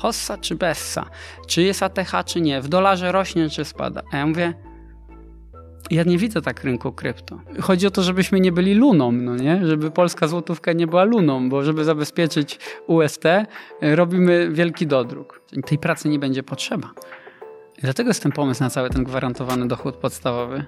hossa czy bessa, czy jest ATH czy nie, w dolarze rośnie czy spada. A ja mówię, ja nie widzę tak rynku krypto. Chodzi o to, żebyśmy nie byli luną, no nie? Żeby polska złotówka nie była luną, bo żeby zabezpieczyć UST, robimy wielki dodruk. Tej pracy nie będzie potrzeba. Dlatego jest ten pomysł na cały ten gwarantowany dochód podstawowy.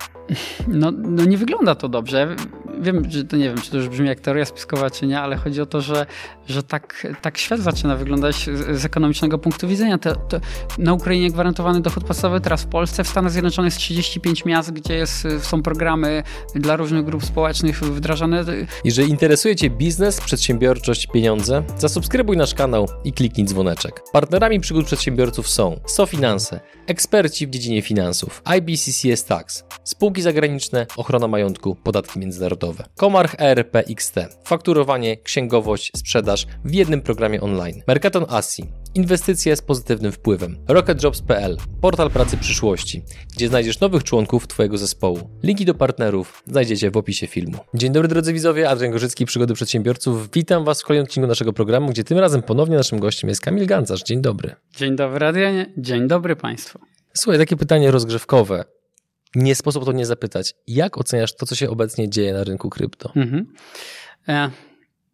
No, no nie wygląda to dobrze. Wiem, że to nie wiem, czy to już brzmi jak teoria spiskowa, czy nie, ale chodzi o to, że, że tak, tak świat zaczyna wyglądać z, z ekonomicznego punktu widzenia. To, to na Ukrainie gwarantowany dochód podstawowy, teraz w Polsce, w Stanach Zjednoczonych jest 35 miast, gdzie jest, są programy dla różnych grup społecznych wdrażane. Jeżeli interesuje Cię biznes, przedsiębiorczość, pieniądze, zasubskrybuj nasz kanał i kliknij dzwoneczek. Partnerami przygód przedsiębiorców są SoFinanse, eksperci w dziedzinie finansów, IBCCS Tax, spółki zagraniczne, ochrona majątku, podatki międzynarodowe, Komarch ERP XT, fakturowanie, księgowość, sprzedaż w jednym programie online, Mercaton Asi, inwestycje z pozytywnym wpływem, RocketJobs.pl, portal pracy przyszłości, gdzie znajdziesz nowych członków Twojego zespołu. Linki do partnerów znajdziecie w opisie filmu. Dzień dobry drodzy widzowie, Adrian Gorzycki, Przygody Przedsiębiorców. Witam Was w kolejnym odcinku naszego programu, gdzie tym razem ponownie naszym gościem jest Kamil Gancarz. Dzień dobry. Dzień dobry Adrianie, dzień dobry Państwu. Słuchaj, takie pytanie rozgrzewkowe. Nie sposób to nie zapytać. Jak oceniasz to, co się obecnie dzieje na rynku krypto? Mhm. E,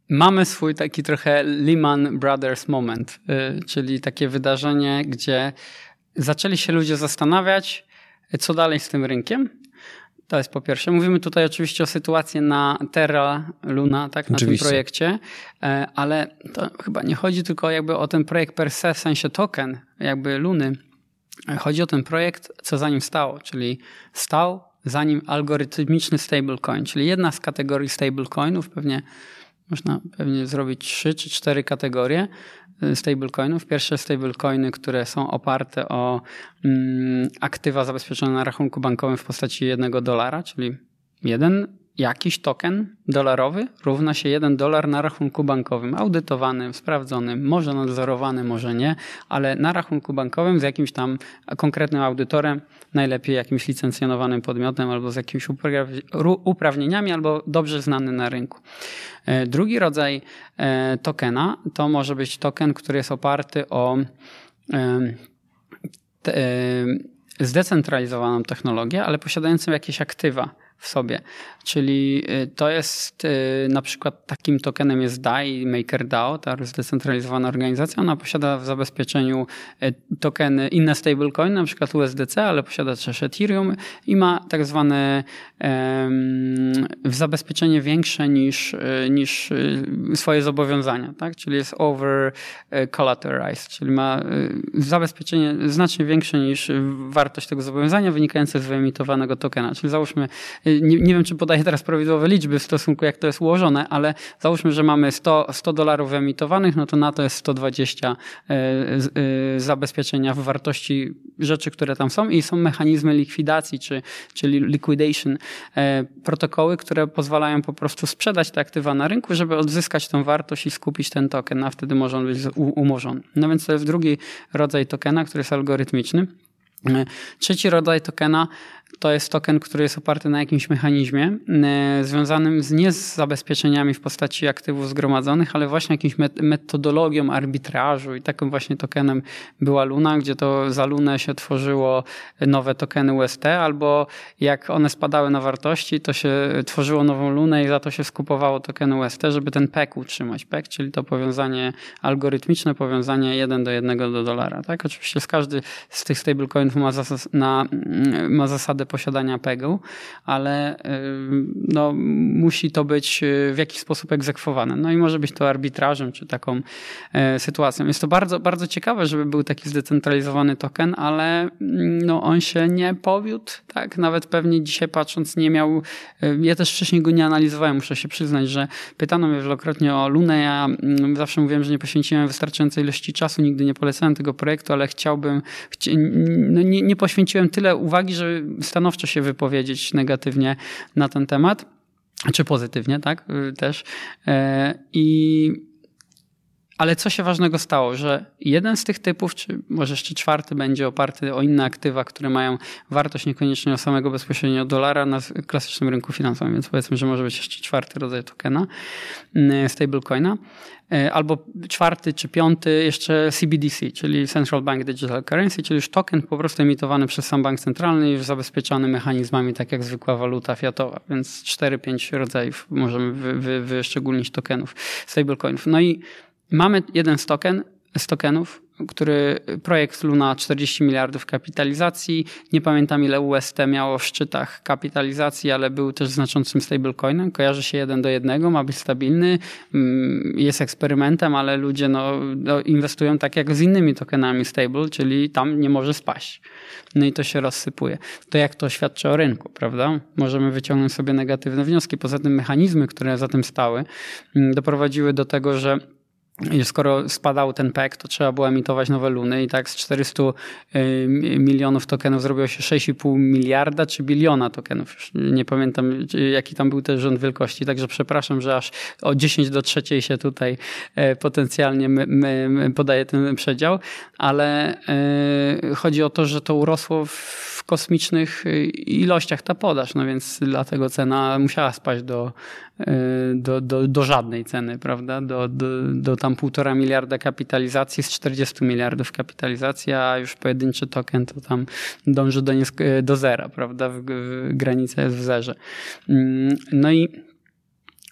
mamy swój taki trochę Lehman Brothers moment, y, czyli takie wydarzenie, gdzie zaczęli się ludzie zastanawiać, co dalej z tym rynkiem. To jest po pierwsze. Mówimy tutaj oczywiście o sytuacji na Terra Luna, tak, na oczywiście. tym projekcie, e, ale to chyba nie chodzi tylko jakby o ten projekt per se, w sensie token, jakby Luny, Chodzi o ten projekt, co za nim stało, czyli stał za nim algorytmiczny stablecoin, czyli jedna z kategorii stablecoinów, pewnie można pewnie zrobić trzy czy cztery kategorie y, stablecoinów. Pierwsze stablecoiny, które są oparte o mm, aktywa zabezpieczone na rachunku bankowym w postaci jednego dolara, czyli jeden jakiś token dolarowy równa się 1 dolar na rachunku bankowym, audytowanym, sprawdzonym, może nadzorowanym, może nie, ale na rachunku bankowym z jakimś tam konkretnym audytorem, najlepiej jakimś licencjonowanym podmiotem albo z jakimiś uprawnieniami, albo dobrze znany na rynku. E, drugi rodzaj e, tokena to może być token, który jest oparty o zdecentralizowaną technologię, ale posiadającą jakieś aktywa w sobie. Czyli y, to jest y, na przykład takim tokenem jest DAI, MakerDAO, ta zdecentralizowana organizacja. Ona posiada w zabezpieczeniu y, tokeny, inne stablecoin, na przykład USDC, ale posiada też Ethereum i ma tak zwane w zabezpieczenie większe niż, niż swoje zobowiązania, tak? czyli jest over collateralized, czyli ma zabezpieczenie znacznie większe niż wartość tego zobowiązania wynikające z wyemitowanego tokena. Czyli załóżmy nie, nie wiem, czy podaję teraz prawidłowe liczby w stosunku, jak to jest ułożone, ale załóżmy, że mamy 100, 100 dolarów emitowanych, no to na to jest 120 e, e, zabezpieczenia w wartości rzeczy, które tam są i są mechanizmy likwidacji, czy, czyli liquidation, protokoły, które pozwalają po prostu sprzedać te aktywa na rynku, żeby odzyskać tą wartość i skupić ten token, a wtedy może on być umorzony. No więc to jest drugi rodzaj tokena, który jest algorytmiczny. Trzeci rodzaj tokena to jest token, który jest oparty na jakimś mechanizmie e, związanym z, nie z zabezpieczeniami w postaci aktywów zgromadzonych, ale właśnie jakimś metodologią arbitrażu i takim właśnie tokenem była Luna, gdzie to za Lunę się tworzyło nowe tokeny UST, albo jak one spadały na wartości, to się tworzyło nową Lunę i za to się skupowało token UST, żeby ten PEC utrzymać. PEC, czyli to powiązanie algorytmiczne, powiązanie 1 do 1 do dolara. Tak? Oczywiście z każdy z tych stablecoinów ma, zasad, na, ma zasadę posiadania PEG-u, ale y, no, musi to być y, w jakiś sposób egzekwowane. No i może być to arbitrażem, czy taką e, sytuacją. Jest to bardzo, bardzo ciekawe, żeby był taki zdecentralizowany token, ale mm, no, on się nie powiódł, tak? Nawet pewnie dzisiaj patrząc nie miał, ja też wcześniej go nie analizowałem, muszę się przyznać, że pytano mnie wielokrotnie o Lunę, ja mm, zawsze mówiłem, że nie poświęciłem wystarczającej ilości czasu, nigdy nie polecałem tego projektu, ale chciałbym, no nie, nie poświęciłem tyle uwagi, żeby stanowczo się wypowiedzieć negatywnie na ten temat, czy pozytywnie, tak, y, też. E, I ale co się ważnego stało, że jeden z tych typów, czy może jeszcze czwarty będzie oparty o inne aktywa, które mają wartość niekoniecznie o samego bezpośrednio dolara na klasycznym rynku finansowym, więc powiedzmy, że może być jeszcze czwarty rodzaj tokena, mm, stablecoina, e, albo czwarty czy piąty jeszcze CBDC, czyli Central Bank Digital Currency, czyli już token po prostu emitowany przez sam bank centralny już zabezpieczony mechanizmami, tak jak zwykła waluta fiatowa, więc 4-5 rodzajów możemy wy, wy, wyszczególnić tokenów, stablecoinów. No i Mamy jeden z, token, z tokenów, który projekt Luna 40 miliardów kapitalizacji. Nie pamiętam ile UST miało w szczytach kapitalizacji, ale był też znaczącym stablecoinem. Kojarzy się jeden do jednego, ma być stabilny, mm, jest eksperymentem, ale ludzie no, no, inwestują tak jak z innymi tokenami stable, czyli tam nie może spaść. No i to się rozsypuje. To jak to świadczy o rynku, prawda? Możemy wyciągnąć sobie negatywne wnioski. Poza tym mechanizmy, które za tym stały, mm, doprowadziły do tego, że skoro spadał ten PEK, to trzeba było emitować nowe luny i tak z 400 y, milionów tokenów zrobiło się 6,5 miliarda czy biliona tokenów. Już nie pamiętam jaki tam był ten rząd wielkości, także przepraszam, że aż o 10 do trzeciej się tutaj e, potencjalnie podaje ten przedział, ale e, chodzi o to, że to urosło w kosmicznych ilościach ta podaż, no więc dlatego cena musiała spaść do E, do, do, do żadnej ceny, prawda? Do, do, do tam półtora miliarda kapitalizacji z 40 miliardów kapitalizacji, a już pojedynczy token to tam dąży do, do zera, prawda? W, w, granica jest w zerze. Mm, no i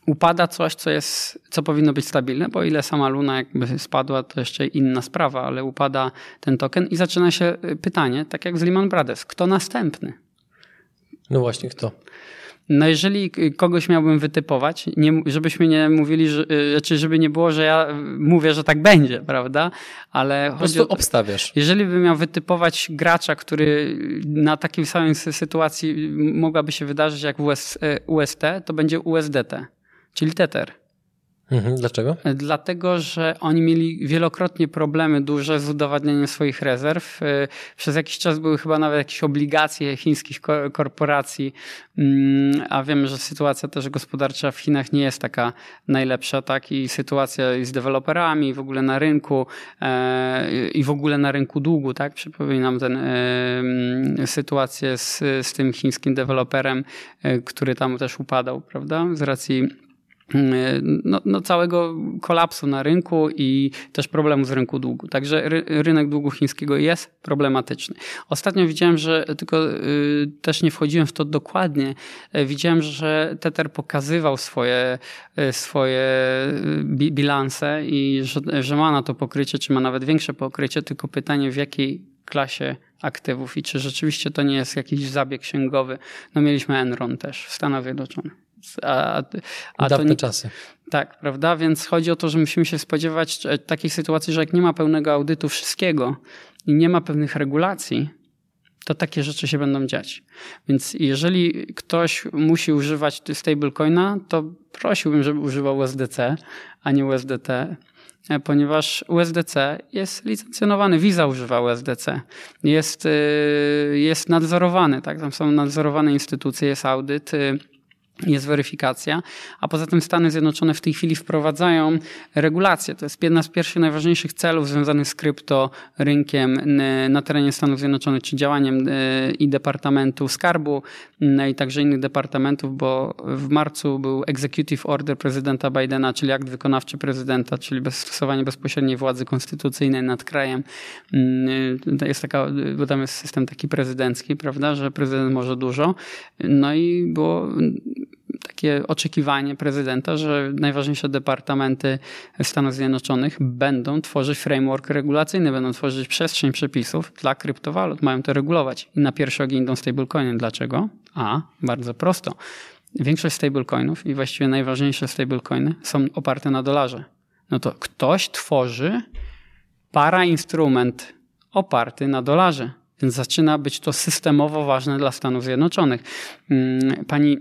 upada coś, co jest, co powinno być stabilne, bo ile sama Luna jakby spadła, to jeszcze inna sprawa, ale upada ten token i zaczyna się pytanie, tak jak z Lehman Brothers, kto następny? No właśnie, kto? No jeżeli kogoś miałbym wytypować, nie, żebyśmy nie mówili, że, y, znaczy żeby nie było, że ja mówię, że tak będzie, prawda? Ale po prostu obstawiasz. Jeżeli bym miał wytypować gracza, który na takiej samej sytuacji mogłaby się wydarzyć jak US, UST, to będzie USDT, czyli Tether. Mhm, dlaczego? Dlatego, że oni mieli wielokrotnie problemy duże z udowadnianiem swoich rezerw. Y, przez jakiś czas były chyba nawet jakieś obligacje chińskich korporacji, mm, a wiemy, że sytuacja też gospodarcza w Chinach nie jest taka najlepsza, tak? I sytuacja z deweloperami, w ogóle na rynku, e, i w ogóle na rynku długu, tak? Przypominam tę e, sytuację z, z tym chińskim deweloperem, e, który tam też upadał, prawda? Z racji no, no, całego kolapsu na rynku i też problemu z rynku długu. Także ry, rynek długu chińskiego jest problematyczny. Ostatnio widziałem, że tylko y, też nie wchodziłem w to dokładnie, y, widziałem, że Tether pokazywał swoje, y, swoje bi, bilanse i że, że ma na to pokrycie, czy ma nawet większe pokrycie, tylko pytanie w jakiej klasie aktywów i czy rzeczywiście to nie jest jakiś zabieg księgowy. No mieliśmy Enron też w Stanach Zjednoczonych. A, a Dawne nie, czasy. Tak, prawda? Więc chodzi o to, że musimy się spodziewać takiej sytuacji, że jak nie ma pełnego audytu wszystkiego i nie ma pewnych regulacji, to takie rzeczy się będą dziać. Więc jeżeli ktoś musi używać stablecoina, to prosiłbym, żeby używał USDC, a nie USDT, ponieważ USDC jest licencjonowany, Visa używa USDC, jest, y, jest nadzorowany, tak? tam są nadzorowane instytucje, jest audyt, jest weryfikacja, a poza tym Stany Zjednoczone w tej chwili wprowadzają regulacje. To jest jedna z pierwszych najważniejszych celów związanych z kryptorynkiem na terenie Stanów Zjednoczonych, czy działaniem e, i Departamentu Skarbu i także innych departamentów, bo w marcu był Executive Order prezydenta Bidena, czyli akt wykonawczy prezydenta, czyli bez stosowanie bezpośredniej władzy konstytucyjnej nad krajem. Jest taka, bo tam jest system taki prezydencki, prawda, że prezydent może dużo. No i było takie oczekiwanie prezydenta, że najważniejsze departamenty Stanów Zjednoczonych będą tworzyć framework regulacyjny, będą tworzyć przestrzeń przepisów dla kryptowalut, mają to regulować. I na pierwszy ogień idą stablecoiny. Dlaczego? A, bardzo prosto. Większość stablecoinów i właściwie najważniejsze stablecoiny są oparte na dolarze. No to ktoś tworzy parainstrument oparty na dolarze. Więc zaczyna być to systemowo ważne dla Stanów Zjednoczonych. Mm, pani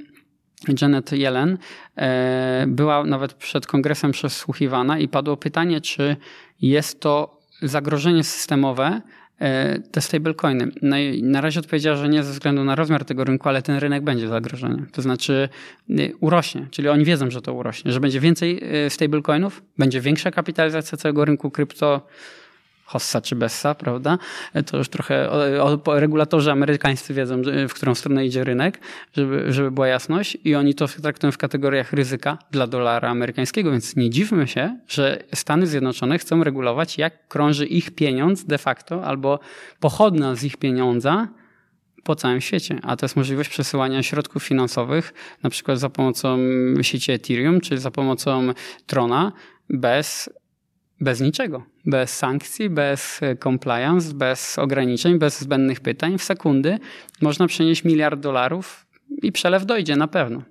Janet Yellen e, była nawet przed kongresem przesłuchiwana i padło pytanie, czy jest to zagrożenie systemowe e, te stablecoiny. No i na razie odpowiedziała, że nie ze względu na rozmiar tego rynku, ale ten rynek będzie zagrożony. To znaczy urośnie, czyli oni wiedzą, że to urośnie, że będzie więcej stablecoinów, będzie większa kapitalizacja całego rynku krypto, Hossa czy Bessa, prawda? To już trochę o, o, regulatorzy amerykańscy wiedzą, w którą stronę idzie rynek, żeby, żeby była jasność i oni to traktują w kategoriach ryzyka dla dolara amerykańskiego, więc nie dziwmy się, że Stany Zjednoczone chcą regulować, jak krąży ich pieniądz de facto albo pochodna z ich pieniądza po całym świecie, a to jest możliwość przesyłania środków finansowych, na przykład za pomocą sieci Ethereum, czy za pomocą Trona, bez bez niczego. Bez sankcji, bez e, compliance, bez ograniczeń, bez zbędnych pytań. W sekundy można przenieść miliard dolarów i przelew dojdzie na pewno.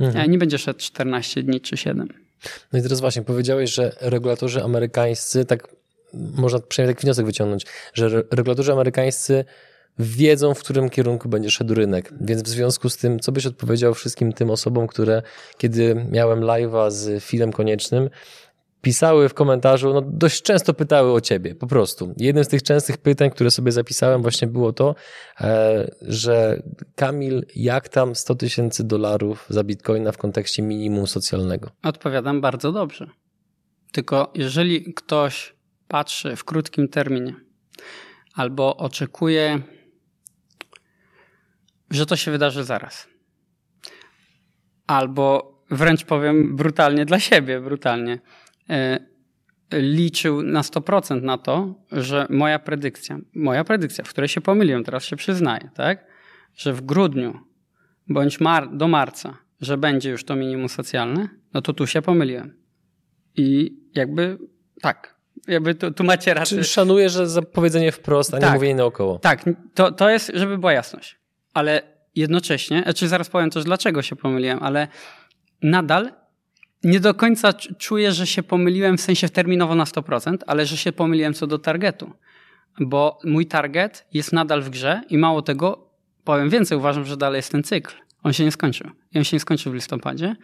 Mhm. Nie będzie szedł 14 dni czy 7. No i teraz właśnie powiedziałeś, że regulatorzy amerykańscy, tak można przynajmniej taki wniosek wyciągnąć, że regulatorzy amerykańscy wiedzą, w którym kierunku będzie szedł rynek. Więc w związku z tym, co byś odpowiedział wszystkim tym osobom, które kiedy miałem live'a z filmem koniecznym, pisały w komentarzu, no dość często pytały o ciebie, po prostu. Jednym z tych częstych pytań, które sobie zapisałem właśnie było to, e, że Kamil, jak tam 100 tysięcy dolarów za bitcoina w kontekście minimum socjalnego? Odpowiadam bardzo dobrze. Tylko jeżeli ktoś patrzy w krótkim terminie albo oczekuje, że to się wydarzy zaraz, albo wręcz powiem brutalnie dla siebie, brutalnie, liczył na 100% na to, że moja predykcja, moja predykcja, w której się pomyliłem, teraz się przyznaję, tak? Że w grudniu bądź mar do marca, że będzie już to minimum socjalne, no to tu się pomyliłem. I jakby tak, jakby tu, tu macie rację. Czyli szanuję, że za powiedzenie wprost, a tak, nie mówienie naokoło. Tak, to, to jest, żeby była jasność. Ale jednocześnie, znaczy zaraz powiem też dlaczego się pomyliłem, ale nadal nie do końca czuję, że się pomyliłem w sensie terminowo na 100%, ale że się pomyliłem co do targetu. Bo mój target jest nadal w grze i mało tego, powiem więcej, uważam, że dalej jest ten cykl. On się nie skończył. I on się nie skończył w listopadzie.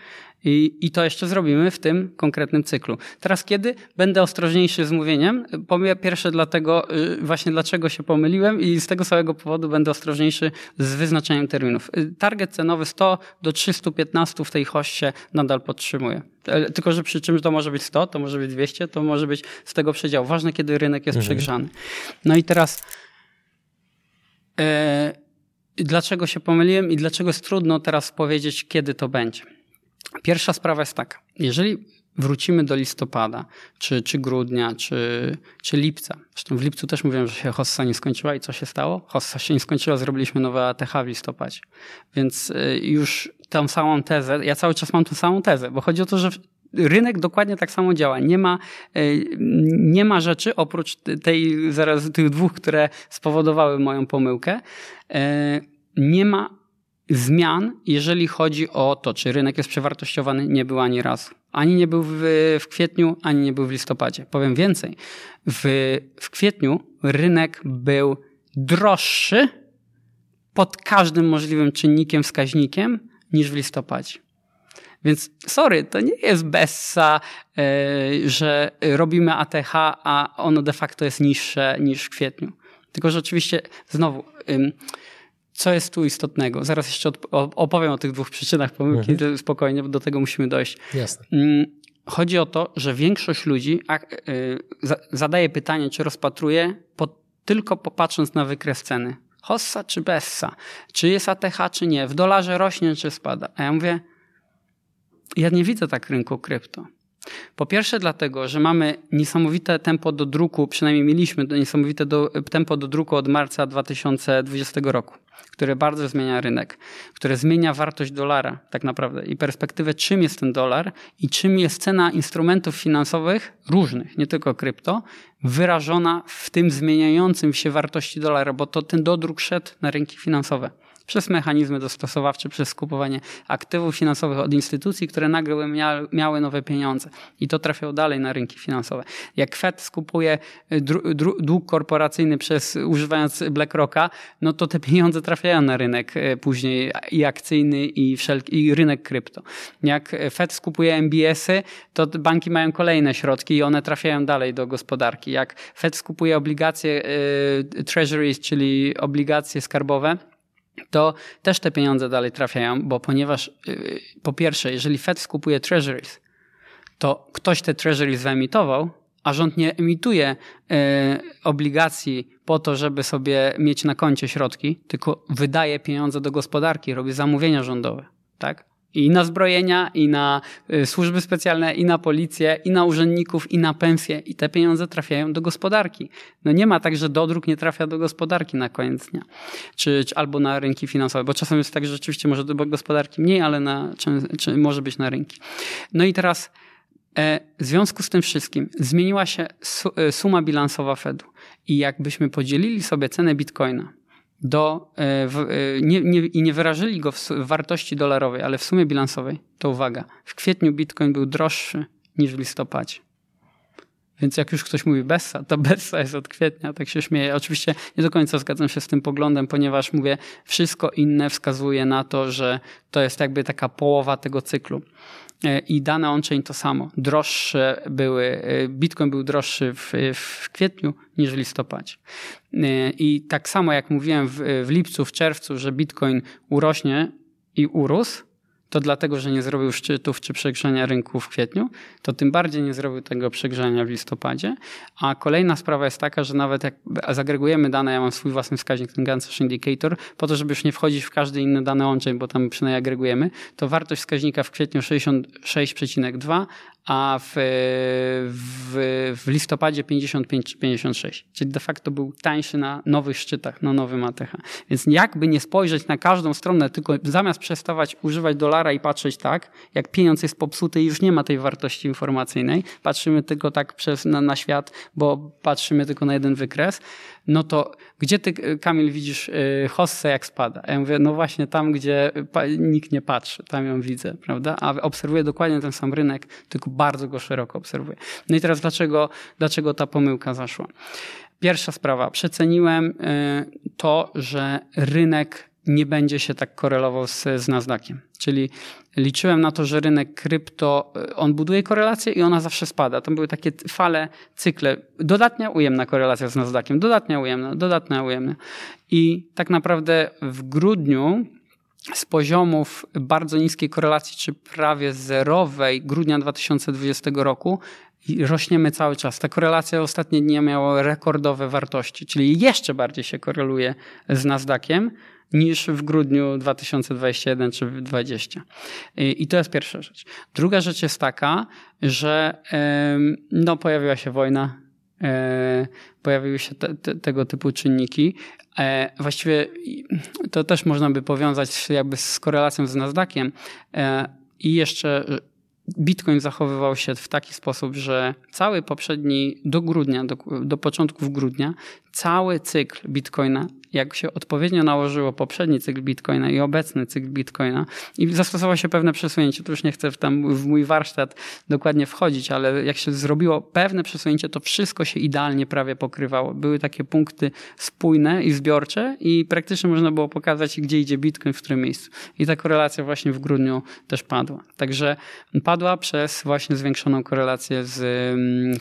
I, I to jeszcze zrobimy w tym konkretnym cyklu. Teraz kiedy będę ostrożniejszy z mówieniem? Powiem pierwsze dlatego, y, właśnie dlaczego się pomyliłem i z tego samego powodu będę ostrożniejszy z wyznaczeniem terminów. Y, target cenowy 100 do 315 w tej hoście nadal podtrzymuję. E, tylko, że przy czymś to może być 100, to może być 200, to może być z tego przedziału. Ważne, kiedy rynek jest mhm. przegrzany. No i teraz... E, dlaczego się pomyliłem i dlaczego jest trudno teraz powiedzieć, kiedy to będzie. Pierwsza sprawa jest taka. Jeżeli wrócimy do listopada, czy, czy grudnia, czy, czy lipca. Zresztą w lipcu też mówiłem, że się hossa nie skończyła i co się stało? Hossa się nie skończyła, zrobiliśmy nowe ATH w listopadzie. Więc y, już tą samą tezę, ja cały czas mam tą samą tezę, bo chodzi o to, że rynek dokładnie tak samo działa. Nie ma, y, nie ma rzeczy oprócz tej, zaraz tych dwóch, które spowodowały moją pomyłkę, y, nie ma zmian, jeżeli chodzi o to, czy rynek jest przewartościowany, nie był ani razu. Ani nie był w, w kwietniu, ani nie był w listopadzie. Powiem więcej. W, w kwietniu rynek był droższy pod każdym możliwym czynnikiem, wskaźnikiem niż w listopadzie. Więc sorry, to nie jest bessa, yy, że robimy ATH, a ono de facto jest niższe niż w kwietniu. Tylko, że oczywiście znowu. Co jest tu istotnego? Zaraz jeszcze opowiem o tych dwóch przyczynach pomyłki, mhm. spokojnie, bo do tego musimy dojść. Jasne. Chodzi o to, że większość ludzi y, zadaje pytanie, czy rozpatruje tylko popatrząc na wykres ceny. Hossa czy Bessa? Czy jest ATH, czy nie? W dolarze rośnie, czy spada? A ja mówię, ja nie widzę tak rynku krypto. Po pierwsze dlatego, że mamy niesamowite tempo do druku, przynajmniej mieliśmy niesamowite do, tempo do druku od marca 2020 roku które bardzo zmienia rynek, które zmienia wartość dolara tak naprawdę i perspektywę, czym jest ten dolar i czym jest cena instrumentów finansowych różnych, nie tylko krypto, wyrażona w tym zmieniającym się wartości dolara, bo to ten dodruk szedł na rynki finansowe przez mechanizmy dostosowawcze, przez skupowanie aktywów finansowych od instytucji, które nagle miały nowe pieniądze i to trafiało dalej na rynki finansowe. Jak Fed skupuje y, dług korporacyjny przez używając BlackRocka, no to te pieniądze trafiają na rynek y, później i akcyjny i, wszelki, i rynek krypto. Jak Fed skupuje MBS-y, to banki mają kolejne środki i one trafiają dalej do gospodarki. Jak Fed skupuje obligacje y, treasuries, czyli obligacje skarbowe, to też te pieniądze dalej trafiają, bo ponieważ po pierwsze, jeżeli Fed skupuje treasuries, to ktoś te treasuries wyemitował, a rząd nie emituje e, obligacji po to, żeby sobie mieć na koncie środki, tylko wydaje pieniądze do gospodarki, robi zamówienia rządowe, tak? I na zbrojenia, i na e, służby specjalne, i na policję, i na urzędników, i na pensje. I te pieniądze trafiają do gospodarki. No nie ma tak, że dodruk nie trafia do gospodarki na koniec dnia. Czy, czy albo na rynki finansowe, bo czasem jest tak, że rzeczywiście może do gospodarki mniej, ale na, czy, czy może być na rynki. No i teraz E, w związku z tym wszystkim zmieniła się e, suma bilansowa Fedu i jakbyśmy podzielili sobie cenę bitcoina do, e, w, nie, nie, i nie wyrażyli go w wartości dolarowej, ale w sumie bilansowej, to uwaga, w kwietniu bitcoin był droższy niż w listopadzie. Więc jak już ktoś mówi Bessa, to Bessa jest od kwietnia, tak się śmieję. Oczywiście nie do końca zgadzam się z tym poglądem, ponieważ mówię, wszystko inne wskazuje na to, że to jest jakby taka połowa tego cyklu. E, i dane on-chain to samo. Droższe były, e, Bitcoin był droższy w, w kwietniu niż w listopadzie. E, I tak samo jak mówiłem w, w lipcu, w czerwcu, że Bitcoin urośnie i urósł, to dlatego, że nie zrobił szczytów czy przegrzania rynku w kwietniu, to tym bardziej nie zrobił tego przegrzania w listopadzie. A kolejna sprawa jest taka, że nawet jak zagregujemy dane, ja mam swój własny wskaźnik, ten Gansash Indicator, po to, żeby już nie wchodzić w każde inne dane on-chain, bo tam przynajmniej agregujemy, to wartość wskaźnika w kwietniu 66,2, a w, w, w listopadzie 55-56. Czyli de facto był tańszy na nowych szczytach, na nowym ATH. Więc jakby nie spojrzeć na każdą stronę, tylko zamiast przestawać używać dolara i patrzeć tak, jak pieniądz jest popsuty i już nie ma tej wartości informacyjnej, patrzymy tylko tak przez, na, na świat, bo patrzymy tylko na jeden wykres, no to gdzie ty, Kamil, widzisz y, hossę jak spada? Ja mówię, no właśnie tam, gdzie nikt nie patrzy, tam ją widzę, prawda? A obserwuję dokładnie ten sam rynek, tylko bardzo go szeroko obserwuję. No i teraz dlaczego, dlaczego ta pomyłka zaszła? Pierwsza sprawa, przeceniłem y, to, że rynek nie będzie się tak korelował z, z Nasdaqiem. Czyli liczyłem na to, że rynek krypto, y, on buduje korelację i ona zawsze spada. To były takie fale, cykle. Dodatnia, ujemna korelacja z Nasdaqiem, dodatnia, ujemna, dodatnia, ujemna. I tak naprawdę w grudniu z poziomów bardzo niskiej korelacji, czy prawie zerowej grudnia 2020 roku, rośniemy cały czas. Ta korelacja ostatnie dni miała rekordowe wartości, czyli jeszcze bardziej się koreluje z Nasdaqiem niż w grudniu 2021 czy 2020. I to jest pierwsza rzecz. Druga rzecz jest taka, że no, pojawiła się wojna, e, pojawiły się te, te, tego typu czynniki. E, właściwie to też można by powiązać jakby z korelacją z Nasdaqiem. E, I jeszcze Bitcoin zachowywał się w taki sposób, że cały poprzedni do grudnia, do, do początków grudnia, cały cykl Bitcoina jak się odpowiednio nałożyło poprzedni cykl Bitcoina i obecny cykl Bitcoina i zastosowało się pewne przesunięcie, to już nie chcę w, tam w mój warsztat dokładnie wchodzić, ale jak się zrobiło pewne przesunięcie, to wszystko się idealnie prawie pokrywało. Były takie punkty spójne i zbiorcze i praktycznie można było pokazać, gdzie idzie Bitcoin, w którym miejscu. I ta korelacja właśnie w grudniu też padła. Także padła przez właśnie zwiększoną korelację z,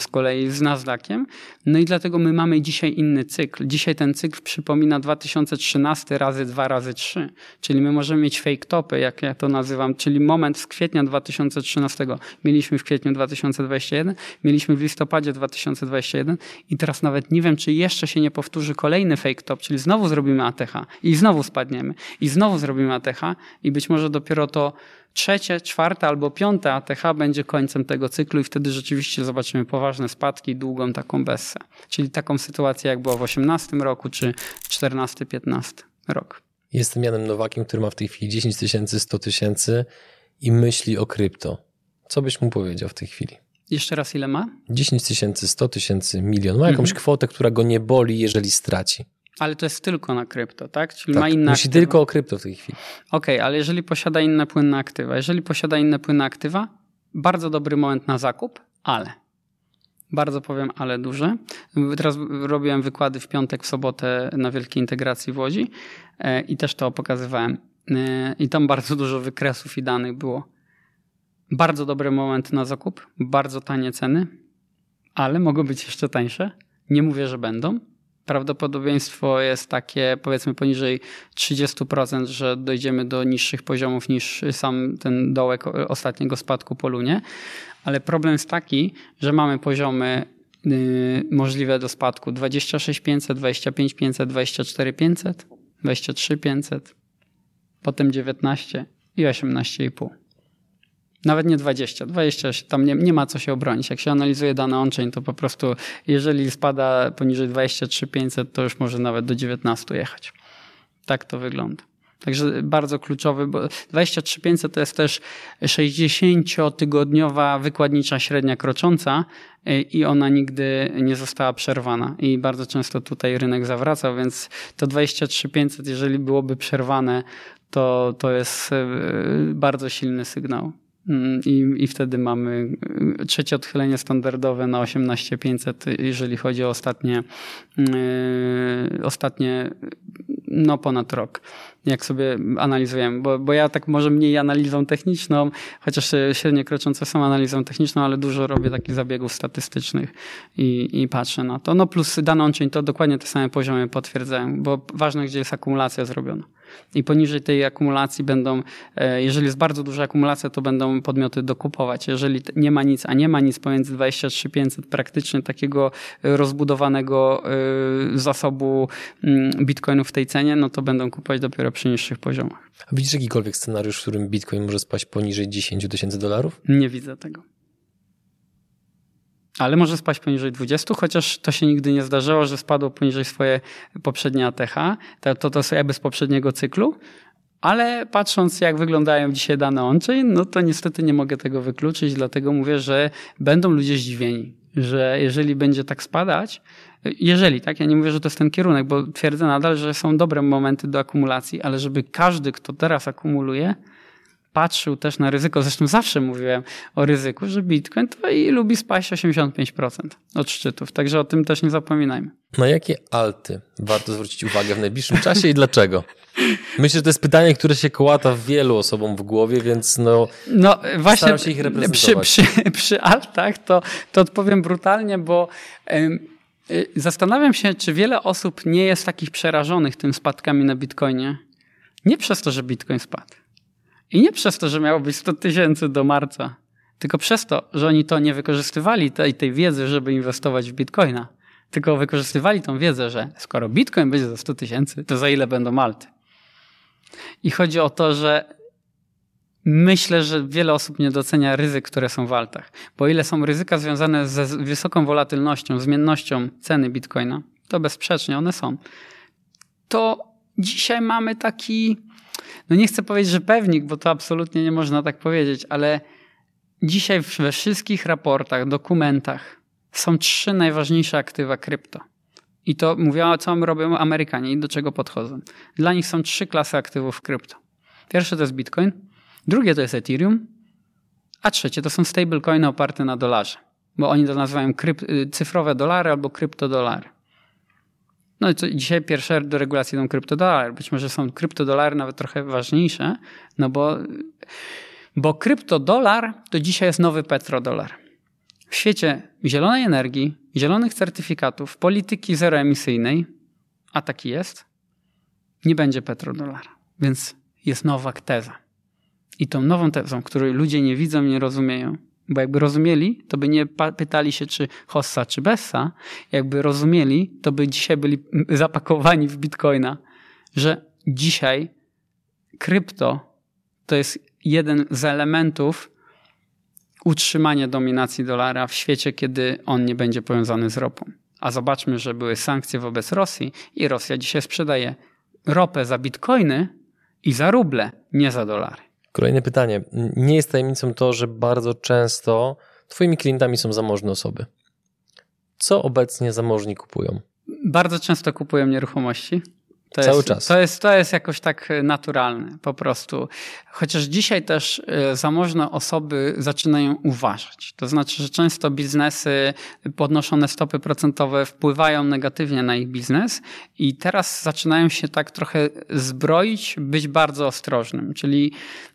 z kolei z Nasdaqiem. No i dlatego my mamy dzisiaj inny cykl. Dzisiaj ten cykl przypomina 2013 razy 2 razy 3. Czyli my możemy mieć fake topy, jak ja to nazywam, czyli moment z kwietnia 2013. Mieliśmy w kwietniu 2021, mieliśmy w listopadzie 2021 i teraz nawet nie wiem, czy jeszcze się nie powtórzy kolejny fake top, czyli znowu zrobimy ATH i znowu spadniemy. I znowu zrobimy ATH i być może dopiero to trzecie, czwarte albo piąte ATH będzie końcem tego cyklu i wtedy rzeczywiście zobaczymy poważne spadki, długą taką bessę. Czyli taką sytuację, jak było w 18 roku, czy 14-15 rok. Jestem Janem Nowakiem, który ma w tej chwili 10 tysięcy, 100 tysięcy i myśli o krypto. Co byś mu powiedział w tej chwili? Jeszcze raz ile ma? 10 tysięcy, 100 tysięcy, milion. Ma jakąś mhm. kwotę, która go nie boli, jeżeli straci. Ale to jest tylko na krypto, tak? Czyli tak, ma inne Musi aktywa. tylko o krypto w tej chwili. Okej, okay, ale jeżeli posiada inne płynne aktywa, jeżeli posiada inne płynne aktywa, bardzo dobry moment na zakup, ale. Bardzo powiem, ale duże. Teraz robiłem wykłady w piątek, w sobotę na Wielkiej Integracji w Łodzi e, i też to pokazywałem. E, I tam bardzo dużo wykresów i danych było. Bardzo dobry moment na zakup, bardzo tanie ceny, ale mogą być jeszcze tańsze. Nie mówię, że będą. Prawdopodobieństwo jest takie powiedzmy poniżej 30%, że dojdziemy do niższych poziomów niż sam ten dołek ostatniego spadku po lunie. Ale problem jest taki, że mamy poziomy yy, możliwe do spadku 26500, 25500, 24500, 23500, potem 19 i 18,5. Nawet nie 20. 20 tam nie, nie ma co się obronić. Jak się analizuje dane on-chain, to po prostu jeżeli spada poniżej 23500, to już może nawet do 19 jechać. Tak to wygląda. Także bardzo kluczowy, bo 23500 to jest też 60-tygodniowa wykładnicza średnia krocząca y, i ona nigdy nie została przerwana. I bardzo często tutaj rynek zawraca, więc to 23500, jeżeli byłoby przerwane, to, to jest y, bardzo silny sygnał. Mm, I, I wtedy mamy y, trzecie odchylenie standardowe na 18500, jeżeli chodzi o ostatnie, yy, ostatnie no ponad rok, jak sobie analizujemy, bo, bo ja tak może mniej analizą techniczną, chociaż średnie kroczące są analizą techniczną, ale dużo robię takich zabiegów statystycznych i, i patrzę na to. No plus dane on-chain to dokładnie te same poziomy potwierdzają, bo ważne, gdzie jest akumulacja zrobiona. I poniżej tej akumulacji będą, e, jeżeli jest bardzo duża akumulacja, to będą podmioty dokupować. Jeżeli nie ma nic, a nie ma nic pomiędzy 23500 praktycznie takiego rozbudowanego e, zasobu mm, bitcoinów w tej cenie, no to będą kupować dopiero przy niższych poziomach. A widzisz jakikolwiek scenariusz, w którym bitcoin może spaść poniżej 10 tysięcy dolarów? Nie widzę tego. Ale może spaść poniżej 20, chociaż to się nigdy nie zdarzyło, że spadło poniżej swoje poprzednie ATH. To, to, to jakby z poprzedniego cyklu. Ale patrząc, jak wyglądają dzisiaj dane on-chain, no to niestety nie mogę tego wykluczyć, dlatego mówię, że będą ludzie zdziwieni, że jeżeli będzie tak spadać, jeżeli, tak, ja nie mówię, że to jest ten kierunek, bo twierdzę nadal, że są dobre momenty do akumulacji, ale żeby każdy, kto teraz akumuluje, patrzył też na ryzyko, zresztą zawsze mówiłem o ryzyku, że Bitcoin to i lubi spaść 85% od szczytów, także o tym też nie zapominajmy. Na jakie alty warto zwrócić uwagę w najbliższym czasie i dlaczego? Myślę, że to jest pytanie, które się kołata wielu osobom w głowie, więc no, no właśnie się ich reprezentować. Przy, przy, przy altach to, to odpowiem brutalnie, bo ym, y, zastanawiam się, czy wiele osób nie jest takich przerażonych tym spadkami na Bitcoinie. Nie przez to, że Bitcoin spadł i nie przez to, że miało być 100 tysięcy do marca, tylko przez to, że oni to nie wykorzystywali tej, tej wiedzy, żeby inwestować w bitcoina, tylko wykorzystywali tą wiedzę, że skoro bitcoin będzie za 100 tysięcy, to za ile będą malty. I chodzi o to, że myślę, że wiele osób nie docenia ryzyk, które są w altach. Bo ile są ryzyka związane ze wysoką wolatylnością, zmiennością ceny bitcoina, to bezsprzecznie one są. To dzisiaj mamy taki no nie chcę powiedzieć, że pewnik, bo to absolutnie nie można tak powiedzieć, ale dzisiaj we wszystkich raportach, dokumentach są trzy najważniejsze aktywa krypto. I to mówiła, co robią Amerykanie i do czego podchodzą. Dla nich są trzy klasy aktywów krypto. Pierwsze to jest Bitcoin, drugie to jest Ethereum, a trzecie to są stablecoiny oparte na dolarze, bo oni to nazywają y, cyfrowe dolary albo kryptodolary. No i co, dzisiaj pierwsze do regulacji idą kryptodolary. Być może są kryptodolary nawet trochę ważniejsze, no bo, bo kryptodolar to dzisiaj jest nowy petrodolar. W świecie zielonej energii, zielonych certyfikatów, polityki zeroemisyjnej, a taki jest, nie będzie petrodolar. Więc jest nowa teza. I tą nową tezą, której ludzie nie widzą, nie rozumieją, bo jakby rozumieli, to by nie pytali się, czy Hossa, czy Bessa. Jakby rozumieli, to by dzisiaj byli zapakowani w bitcoina, że dzisiaj krypto to jest jeden z elementów utrzymania dominacji dolara w świecie, kiedy on nie będzie powiązany z ropą. A zobaczmy, że były sankcje wobec Rosji i Rosja dzisiaj sprzedaje ropę za bitcoiny i za ruble, nie za dolary. Kolejne pytanie. Nie jest tajemnicą to, że bardzo często Twoimi klientami są zamożne osoby. Co obecnie zamożni kupują? Bardzo często kupuję nieruchomości. To Cały jest, czas. To jest, to jest jakoś tak naturalne po prostu. Chociaż dzisiaj też e, zamożne osoby zaczynają uważać. To znaczy, że często biznesy, podnoszone stopy procentowe wpływają negatywnie na ich biznes i teraz zaczynają się tak trochę zbroić, być bardzo ostrożnym. Czyli e,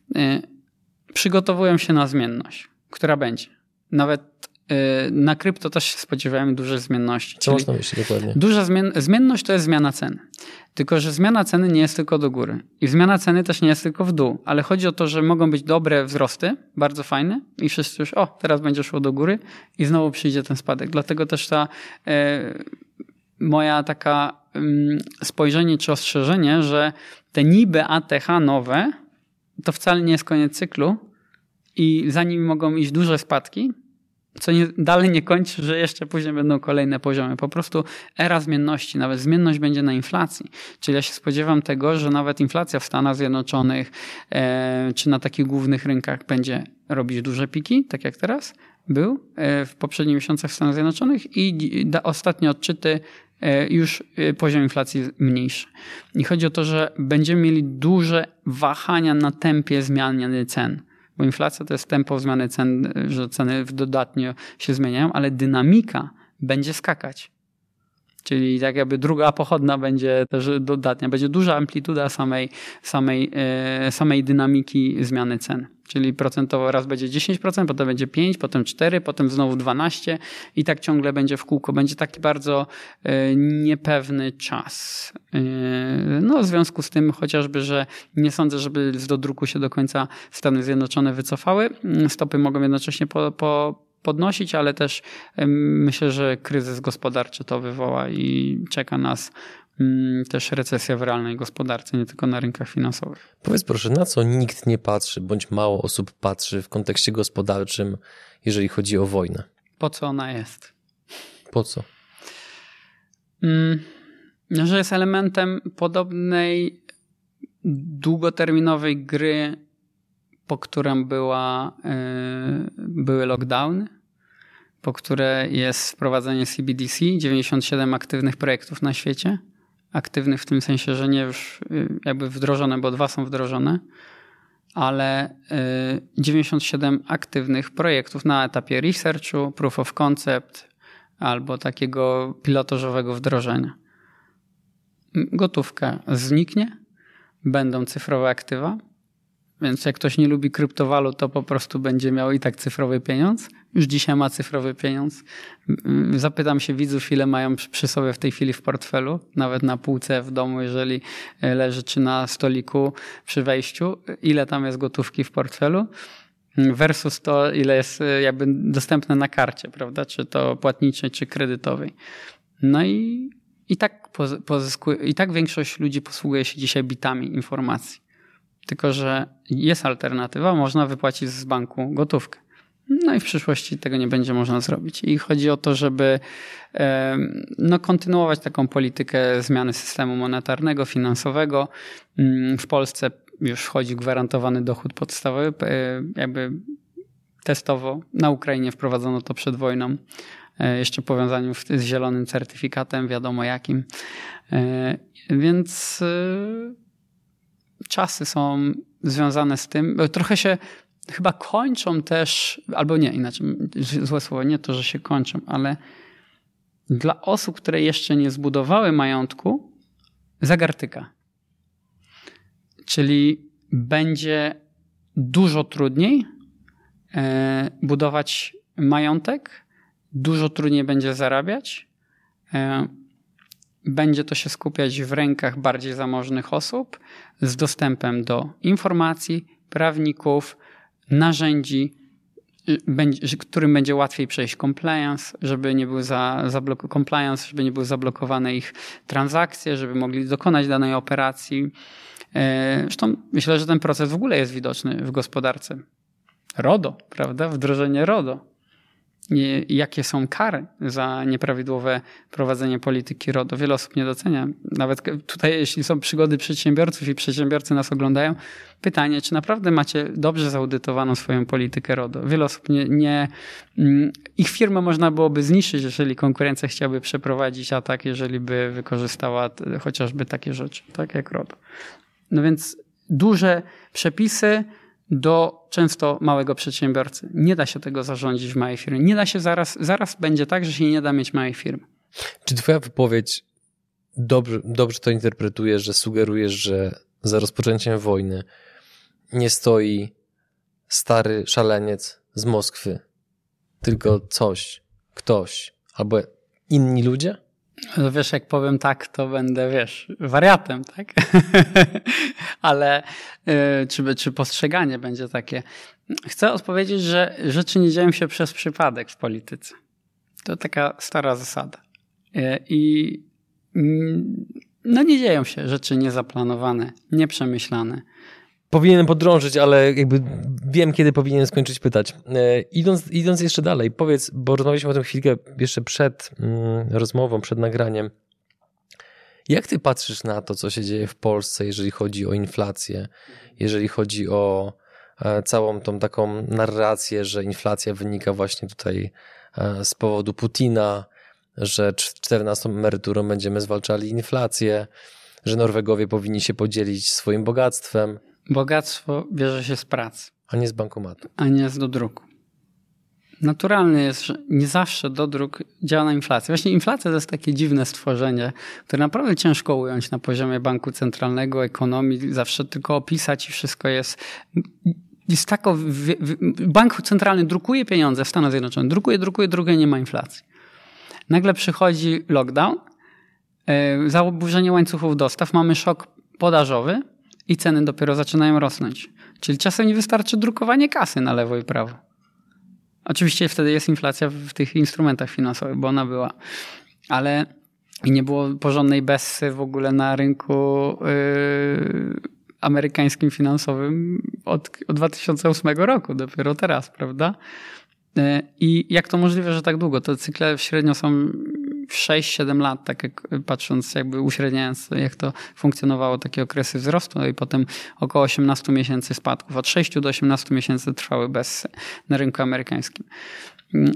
przygotowują się na zmienność, która będzie. Nawet e, na krypto też się spodziewałem dużej zmienności. Co można dokładnie? Duża zmien zmienność to jest zmiana ceny. Tylko, że zmiana ceny nie jest tylko do góry. I zmiana ceny też nie jest tylko w dół. Ale chodzi o to, że mogą być dobre wzrosty, bardzo fajne, i wszyscy już, o, teraz będzie szło do góry, i znowu przyjdzie ten spadek. Dlatego też ta e, moja taka spojrzenie czy ostrzeżenie, że te niby ATH nowe, to wcale nie jest koniec cyklu, i za nimi mogą iść duże spadki, co nie, dalej nie kończy, że jeszcze później będą kolejne poziomy. Po prostu era zmienności, nawet zmienność będzie na inflacji. Czyli ja się spodziewam tego, że nawet inflacja w Stanach Zjednoczonych e, czy na takich głównych rynkach będzie robić duże piki, tak jak teraz był e, w poprzednich miesiącach w Stanach Zjednoczonych i ostatnie odczyty już e, poziom inflacji mniejszy. I chodzi o to, że będziemy mieli duże wahania na tempie zmiany cen bo inflacja to jest tempo zmiany cen, że ceny dodatnio się zmieniają, ale dynamika będzie skakać. Czyli tak jakby druga pochodna będzie też dodatnia, będzie duża amplituda samej, samej, e, samej dynamiki zmiany cen. Czyli procentowo raz będzie 10%, potem będzie 5%, potem 4%, potem znowu 12% i tak ciągle będzie w kółko. Będzie taki bardzo e, niepewny czas. E, no w związku z tym chociażby, że nie sądzę, żeby z dodruku się do końca Stany Zjednoczone wycofały. Stopy mogą jednocześnie po, po podnosić, ale też myślę, że kryzys gospodarczy to wywoła i czeka nas mm, też recesja w realnej gospodarce, nie tylko na rynkach finansowych. Powiedz proszę, na co nikt nie patrzy, bądź mało osób patrzy w kontekście gospodarczym, jeżeli chodzi o wojnę? Po co ona jest? Po co? Mm, że jest elementem podobnej długoterminowej gry po którym była, e, były lockdowny, po które jest wprowadzenie CBDC, 97 aktywnych projektów na świecie. Aktywnych w tym sensie, że nie już e, jakby wdrożone, bo dwa są wdrożone, ale 97 e, aktywnych projektów na etapie researchu, proof of concept albo takiego pilotażowego wdrożenia. Gotówka zniknie, będą cyfrowe aktywa, więc jak ktoś nie lubi kryptowalut, to po prostu będzie miał i tak cyfrowy pieniądz. Już dzisiaj ma cyfrowy pieniądz. Zapytam się widzów, ile mają przy sobie w tej chwili w portfelu, nawet na półce w domu, jeżeli leży, czy na stoliku przy wejściu, ile tam jest gotówki w portfelu versus to, ile jest jakby dostępne na karcie, prawda? Czy to płatniczej, czy kredytowej. No i, i tak pozyskuje, i tak większość ludzi posługuje się dzisiaj bitami informacji. Tylko, że jest alternatywa, można wypłacić z banku gotówkę. No i w przyszłości tego nie będzie można zrobić. I chodzi o to, żeby no, kontynuować taką politykę zmiany systemu monetarnego, finansowego. Mm, w Polsce już wchodzi gwarantowany dochód podstawowy, e, jakby testowo. Na Ukrainie wprowadzono to przed wojną, e, jeszcze powiązaniu z zielonym certyfikatem, wiadomo jakim. E, więc czasy są związane z tym, trochę się chyba kończą też, albo nie, inaczej, złe słowo, nie to, że się kończą, ale dla osób, które jeszcze nie zbudowały majątku, zagartyka. Czyli będzie dużo trudniej e, budować majątek, dużo trudniej będzie zarabiać. Będzie to się skupiać w rękach bardziej zamożnych osób z dostępem do informacji, prawników, narzędzi, którym będzie łatwiej przejść compliance, żeby nie był za, zablok- compliance, żeby nie były zablokowane ich transakcje, żeby mogli dokonać danej operacji. E, zresztą myślę, że ten proces w ogóle jest widoczny w gospodarce. RODO, prawda? Wdrożenie RODO jakie są kary za nieprawidłowe prowadzenie polityki RODO. Wiele osób nie docenia. Nawet tutaj, jeśli są przygody przedsiębiorców i przedsiębiorcy nas oglądają, pytanie, czy naprawdę macie dobrze zaudytowaną swoją politykę RODO. Wiele osób nie, nie mm, ich firmę można byłoby zniszczyć, jeżeli konkurencja chciałaby przeprowadzić atak, jeżeli by wykorzystała chociażby takie rzeczy, tak jak RODO. No więc duże przepisy, do często małego przedsiębiorcy. Nie da się tego zarządzić w małej firmie. Nie da się zaraz, zaraz będzie tak, że się nie da mieć małej firmy. Czy twoja wypowiedź dobrze, dobrze to interpretujesz, że sugerujesz, że za rozpoczęciem wojny nie stoi stary szaleniec z Moskwy, tylko coś, ktoś albo inni ludzie? No wiesz, jak powiem tak, to będę, wiesz, wariatem, tak? Ale yy, czy, czy postrzeganie będzie takie? Chcę odpowiedzieć, że rzeczy nie dzieją się przez przypadek w polityce. To taka stara zasada. Yy, I yy, no nie dzieją się rzeczy niezaplanowane, nieprzemyślane powinienem podrążyć, ale jakby wiem, kiedy powinienem skończyć pytać. E, idąc, idąc jeszcze dalej, powiedz, bo rozmawialiśmy o tym chwilkę jeszcze przed mm, rozmową, przed nagraniem. Jak ty patrzysz na to, co się dzieje w Polsce, jeżeli chodzi o inflację, jeżeli chodzi o e, całą tą taką narrację, że inflacja wynika właśnie tutaj e, z powodu Putina, że 14 emeryturą będziemy zwalczali inflację, że Norwegowie powinni się podzielić swoim bogactwem. Bogactwo bierze się z pracy. A nie z bankomatu. A nie z dodruku. Naturalne jest, że nie zawsze dodruk działa na inflację. Właśnie inflacja to jest takie dziwne stworzenie, które naprawdę ciężko ująć na poziomie banku centralnego, ekonomii, zawsze tylko opisać i wszystko jest. Jest tako, bank centralny drukuje pieniądze w Stanach Zjednoczonych, drukuje, drukuje, drukuje, nie ma inflacji. Nagle przychodzi lockdown, e, zaburzenie łańcuchów dostaw, mamy szok podażowy, i ceny dopiero zaczynają rosnąć. Czyli czasem nie wystarczy drukowanie kasy na lewo i prawo. Oczywiście wtedy jest inflacja w tych instrumentach finansowych, bo ona była. Ale nie było porządnej bessy w ogóle na rynku yy, amerykańskim finansowym od, od 2008 roku, dopiero teraz, prawda? Yy, I jak to możliwe, że tak długo? To cykle średnio są 6-7 lat, tak jak patrząc, jakby uśredniając, jak to funkcjonowało, takie okresy wzrostu no i potem około 18 miesięcy spadków. Od 6 do 18 miesięcy trwały bez na rynku amerykańskim.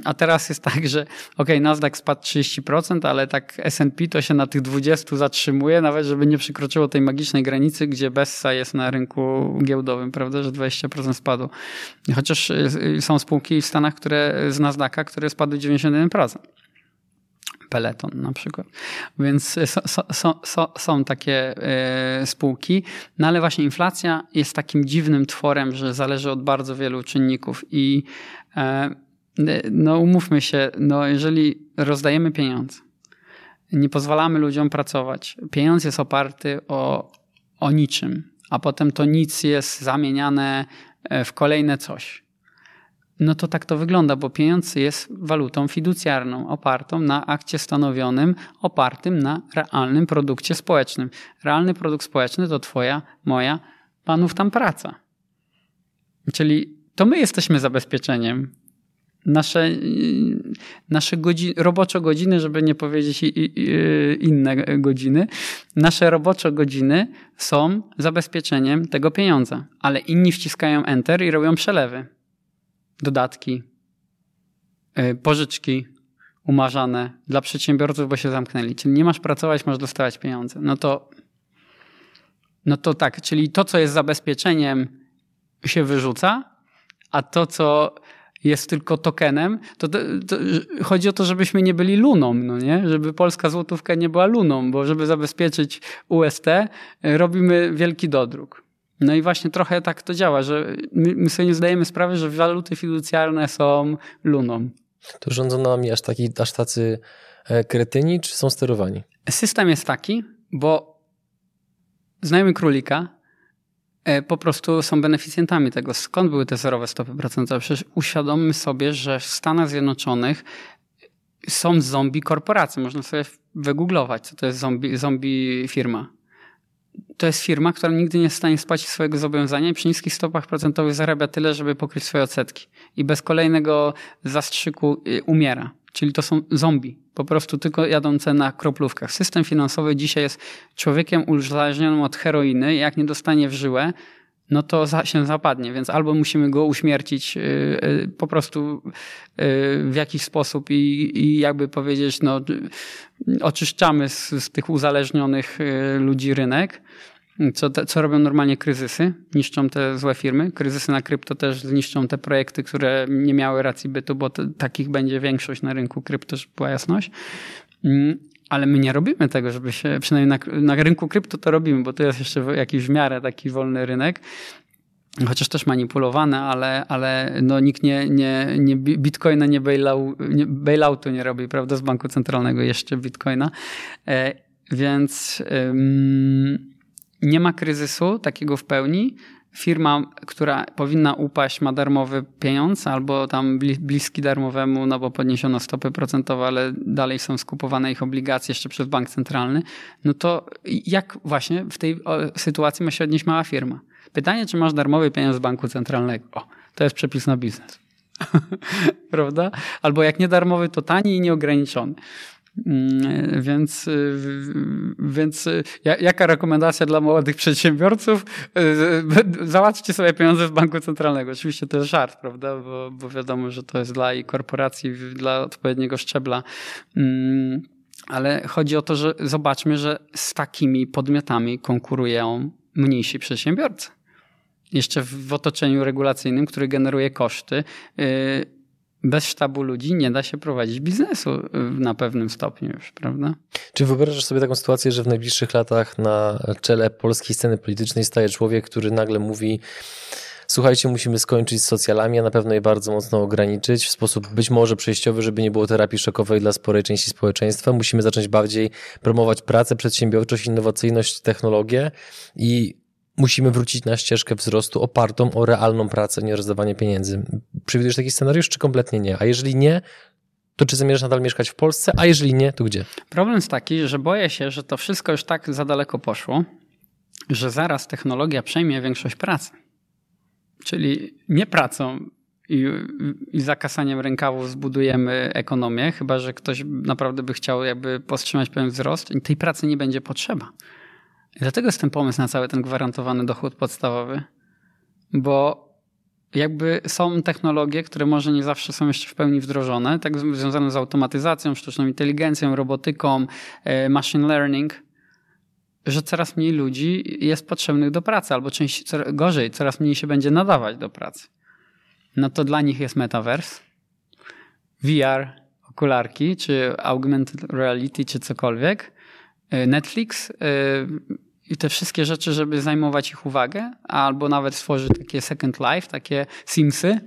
A teraz jest tak, że ok, Nasdaq spadł 30%, ale tak S&P to się na tych 20 zatrzymuje, nawet żeby nie przekroczyło tej magicznej granicy, gdzie Bessa jest na rynku giełdowym, prawda, że 20% spadło. Chociaż y, są spółki w Stanach, które z Nasdaqa, które spadły 91%. Peloton na przykład. Więc są, są, są, są takie e, spółki, no ale właśnie inflacja jest takim dziwnym tworem, że zależy od bardzo wielu czynników i e, no umówmy się, no jeżeli rozdajemy pieniądze, nie pozwalamy ludziom pracować, pieniądz jest oparty o, o niczym, a potem to nic jest zamieniane e, w kolejne coś no to tak to wygląda, bo pieniądz jest walutą fiducjarną, opartą na akcie stanowionym, opartym na realnym produkcie społecznym. Realny produkt społeczny to twoja, moja, panów tam praca. Czyli to my jesteśmy zabezpieczeniem. Nasze, nasze godziny, robocze godziny, żeby nie powiedzieć inne godziny, nasze robocze godziny są zabezpieczeniem tego pieniądza, ale inni wciskają enter i robią przelewy dodatki, e, pożyczki umarzane dla przedsiębiorców, bo się zamknęli. Czyli nie masz pracować, masz dostawać pieniądze. No to, no to tak, czyli to, co jest zabezpieczeniem, się wyrzuca, a to, co jest tylko tokenem, to, to, to, chodzi o to, żebyśmy nie byli luną, no nie? Żeby polska złotówka nie była luną, bo żeby zabezpieczyć UST, robimy wielki dodruk. No i właśnie trochę tak to działa, że my, my sobie nie zdajemy sprawy, że waluty fiducjarne są luną. To rządzą nami aż, taki, aż tacy e, kretyni, czy są sterowani? System jest taki, bo znajomy królika e, po prostu są beneficjentami tego. Skąd były te zerowe stopy procentowe? Przecież uświadommy sobie, że w Stanach Zjednoczonych są zombie korporacje. Można sobie wygooglować, co to jest zombie, zombie firma to jest firma, która nigdy nie jest w stanie spłacić swojego zobowiązania i przy niskich stopach procentowych zarabia tyle, żeby pokryć swoje odsetki. I bez kolejnego zastrzyku y, umiera. Czyli to są zombie, po prostu tylko jadące na kroplówkach. System finansowy dzisiaj jest człowiekiem uzależnionym od heroiny. Jak nie dostanie w żyłę, no to za, się zapadnie, więc albo musimy go uśmiercić yy, yy, po prostu yy, w jakiś sposób i, i jakby powiedzieć, no, oczyszczamy z, z tych uzależnionych y, ludzi rynek, co, te, co robią normalnie kryzysy, niszczą te złe firmy. Kryzysy na krypto też zniszczą te projekty, które nie miały racji bytu, bo to, takich będzie większość na rynku krypto, żeby była jasność. Ale my nie robimy tego, żeby się, przynajmniej na, na rynku krypto to robimy, bo to jest jeszcze jakiś w miarę taki wolny rynek chociaż też manipulowane, ale, ale no nikt nie, nie, nie bitcoina nie, nie bailoutu nie robi, prawda, z banku centralnego jeszcze bitcoina. E, więc ym, nie ma kryzysu takiego w pełni. Firma, która powinna upaść, ma darmowy pieniądz albo tam bliski darmowemu, no bo podniesiono stopy procentowe, ale dalej są skupowane ich obligacje jeszcze przez bank centralny. No to jak właśnie w tej sytuacji ma się odnieść mała firma? Pytanie, czy masz darmowy pieniądz z banku centralnego? O, to jest przepis na biznes. Prawda? Albo jak nie darmowy, to tani i nieograniczony. Mm, więc, więc jaka rekomendacja dla młodych przedsiębiorców? Załatwcie sobie pieniądze z banku centralnego. Oczywiście to jest żart, prawda? Bo, bo wiadomo, że to jest dla i korporacji, dla odpowiedniego szczebla. Mm, ale chodzi o to, że zobaczmy, że z takimi podmiotami konkurują mniejsi przedsiębiorcy. Jeszcze w otoczeniu regulacyjnym, który generuje koszty, y, bez sztabu ludzi nie da się prowadzić biznesu y, na pewnym stopniu już, prawda? Czy wyobrażasz sobie taką sytuację, że w najbliższych latach na czele polskiej sceny politycznej staje człowiek, który nagle mówi słuchajcie, musimy skończyć z socjalami, a na pewno je bardzo mocno ograniczyć w sposób być może przejściowy, żeby nie było terapii szokowej dla sporej części społeczeństwa. Musimy zacząć bardziej promować pracę, przedsiębiorczość, innowacyjność, technologię i musimy wrócić na ścieżkę wzrostu opartą o realną pracę, nie rozdawanie pieniędzy. Przewidujesz taki scenariusz, czy kompletnie nie? A jeżeli nie, to czy zamierzasz nadal mieszkać w Polsce, a jeżeli nie, to gdzie? Problem jest taki, że boję się, że to wszystko już tak za daleko poszło, że zaraz technologia przejmie większość pracy. Czyli nie pracą i, i zakasaniem rękawów zbudujemy ekonomię, chyba że ktoś naprawdę by chciał jakby powstrzymać pewien wzrost i tej pracy nie będzie potrzeba. Dlatego jest ten pomysł na cały ten gwarantowany dochód podstawowy, bo jakby są technologie, które może nie zawsze są jeszcze w pełni wdrożone, tak związane z automatyzacją, sztuczną inteligencją, robotyką, e, machine learning, że coraz mniej ludzi jest potrzebnych do pracy, albo część, gorzej, coraz mniej się będzie nadawać do pracy. No to dla nich jest metaverse, VR, okularki, czy augmented reality, czy cokolwiek, Netflix, e, i te wszystkie rzeczy, żeby zajmować ich uwagę, albo nawet stworzyć takie Second Life, takie Simsy,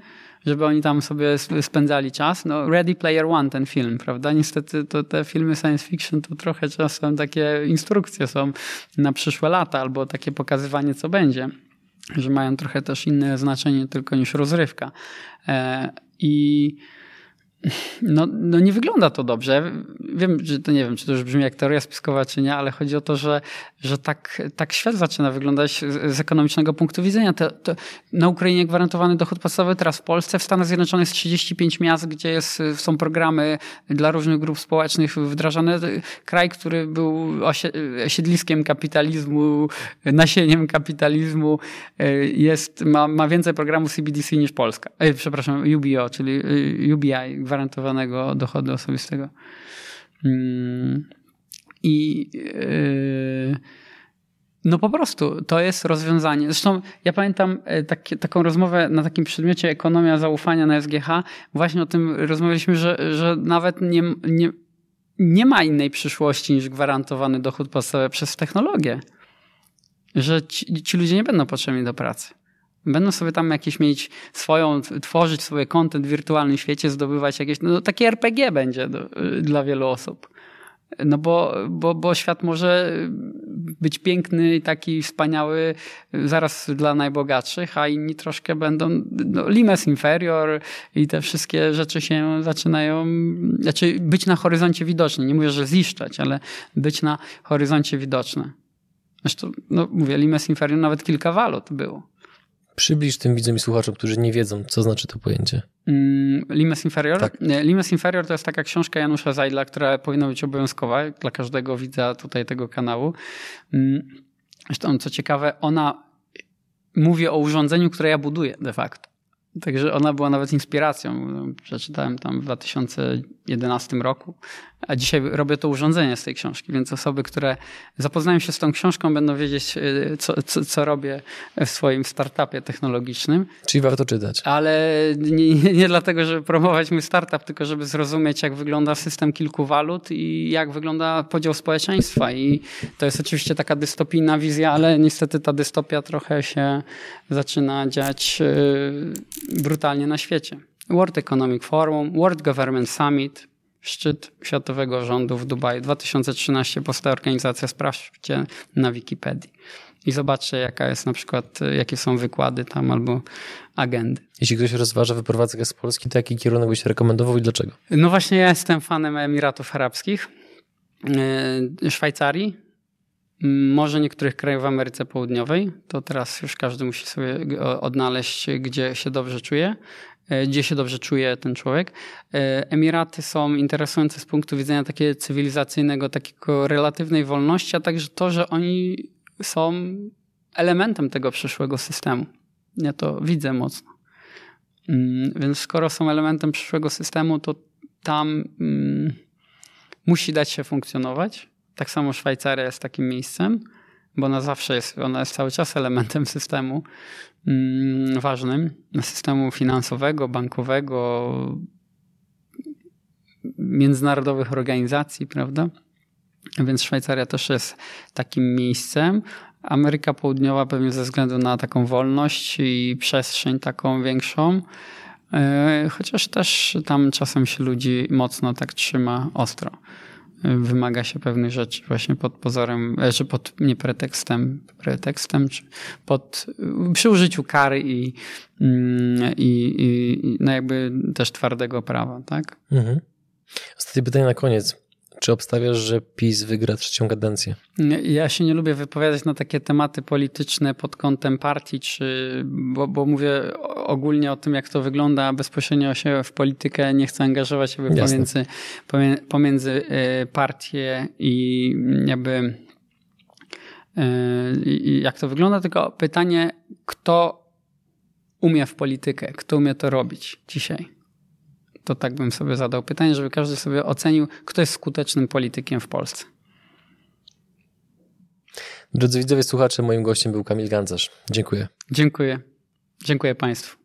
żeby oni tam sobie spędzali czas. No, Ready Player One, ten film, prawda? Niestety to te filmy science fiction to trochę czasem takie instrukcje są na przyszłe lata, albo takie pokazywanie, co będzie, że mają trochę też inne znaczenie tylko niż rozrywka. E, I no, no nie wygląda to dobrze. Wiem, że to nie wiem, czy to już brzmi jak teoria spiskowa, czy nie, ale chodzi o to, że, że tak, tak świat zaczyna wyglądać z, z ekonomicznego punktu widzenia. To, to na Ukrainie gwarantowany dochód podstawowy, teraz w Polsce, w Stanach Zjednoczonych jest 35 miast, gdzie jest, są programy dla różnych grup społecznych wdrażane. Kraj, który był siedliskiem kapitalizmu, nasieniem kapitalizmu, jest, ma, ma więcej programów CBDC niż Polska. E, przepraszam, UBO, czyli UBI gwarantowanego dochodu osobistego. Mm. I yy, no po prostu to jest rozwiązanie. Zresztą ja pamiętam e, taką rozmowę na takim przedmiocie ekonomia zaufania na SGH. Właśnie o tym rozmawialiśmy, że, że nawet nie, nie, nie ma innej przyszłości niż gwarantowany dochód podstawowy przez technologię. Że ci, ci ludzie nie będą potrzebni do pracy. Będą sobie tam jakieś mieć swoją, tworzyć sobie kontent w wirtualnym świecie, zdobywać jakieś, no takie RPG będzie do, dla wielu osób. No bo, bo, bo świat może być piękny i taki wspaniały zaraz dla najbogatszych, a inni troszkę będą, no, limes inferior i te wszystkie rzeczy się zaczynają, znaczy być na horyzoncie widoczne. Nie mówię, że ziszczeć, ale być na horyzoncie widoczne. Zresztą, no mówię, limes inferior nawet kilka walut było. Przybliż tym widzom i słuchaczom, którzy nie wiedzą, co znaczy to pojęcie. Mm, limes inferior? Tak. Limes inferior to jest taka książka Janusza Zajdla, która powinna być obowiązkowa dla każdego widza tutaj tego kanału. Mm, zresztą, co ciekawe, ona mówi o urządzeniu, które ja buduję de facto. Także ona była nawet inspiracją. Przeczytałem tam w 2011 roku, a dzisiaj robię to urządzenie z tej książki, więc osoby, które zapoznają się z tą książką, będą wiedzieć, e, co, co, co robię w swoim startupie technologicznym. Czyli warto czytać. Ale nie, nie dlatego, żeby promować mój startup, tylko żeby zrozumieć, jak wygląda system kilku walut i jak wygląda podział społeczeństwa. I to jest oczywiście taka dystopijna wizja, ale niestety ta dystopia trochę się zaczyna dziać e, brutalnie na świecie. World Economic Forum, World Government Summit, szczyt światowego rządu w Dubaju. 2013 powstała organizacja, sprawdźcie na Wikipedii i zobaczcie, jaka jest na przykład, jakie są wykłady tam albo agendy. Jeśli ktoś rozważa wyprowadzkę z Polski, to jaki kierunek byś rekomendował i dlaczego? No właśnie ja jestem fanem Emiratów Arabskich, e, Szwajcarii, może niektórych krajów w Ameryce Południowej. To teraz już każdy musi sobie odnaleźć, gdzie się dobrze czuje. E, gdzie się dobrze czuje ten człowiek. E, Emiraty są interesujące z punktu widzenia takiego cywilizacyjnego, takiego relatywnej wolności, a także to, że oni są elementem tego przyszłego systemu. Ja to widzę mocno. Mm, więc skoro są elementem przyszłego systemu, to tam mm, musi dać się funkcjonować. Tak samo Szwajcaria jest takim miejscem, bo ona zawsze jest, ona jest cały czas elementem systemu. Mm, ważnym systemu finansowego, bankowego, międzynarodowych organizacji, prawda? Więc Szwajcaria też jest takim miejscem. Ameryka Południowa pewnie ze względu na taką wolność i przestrzeń taką większą, e, chociaż też tam czasem się ludzi mocno tak trzyma ostro wymaga się pewnych rzeczy właśnie pod pozorem, e, czy pod nie pretekstem, pretekstem, czy pod, przy użyciu kary i, mm, i, i no jakby też twardego prawa, tak? Mhm. Ostatnie pytanie na koniec. Czy obstawiasz, że PiS wygra trzecią kadencję? Ja się nie lubię wypowiadać na takie tematy polityczne pod kątem partii, czy, bo, bo mówię ogólnie o tym, jak to wygląda, a bezpośrednio się w politykę nie chcę angażować jakby pomiędzy, pomiędzy y, partie i jakby y, jak to wygląda, tylko pytanie, kto umie w politykę, kto umie to robić dzisiaj? To tak bym sobie zadał pytanie, żeby każdy sobie ocenił, kto jest skutecznym politykiem w Polsce. Drodzy widzowie, słuchacze, moim gościem był Kamil Gancarz. Dziękuję. Dziękuję. Dziękuję Państwu.